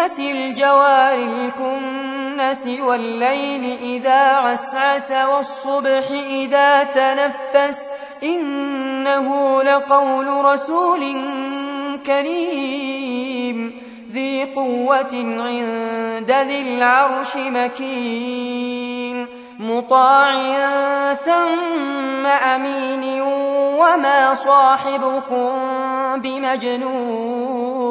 بالخنس الجوار الكنس والليل إذا عسعس والصبح إذا تنفس إنه لقول رسول كريم ذي قوة عند ذي العرش مكين مطاع ثم أمين وما صاحبكم بمجنون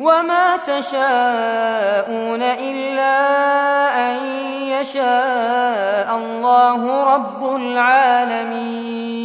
وما تشاءون إلا أن يشاء الله رب العالمين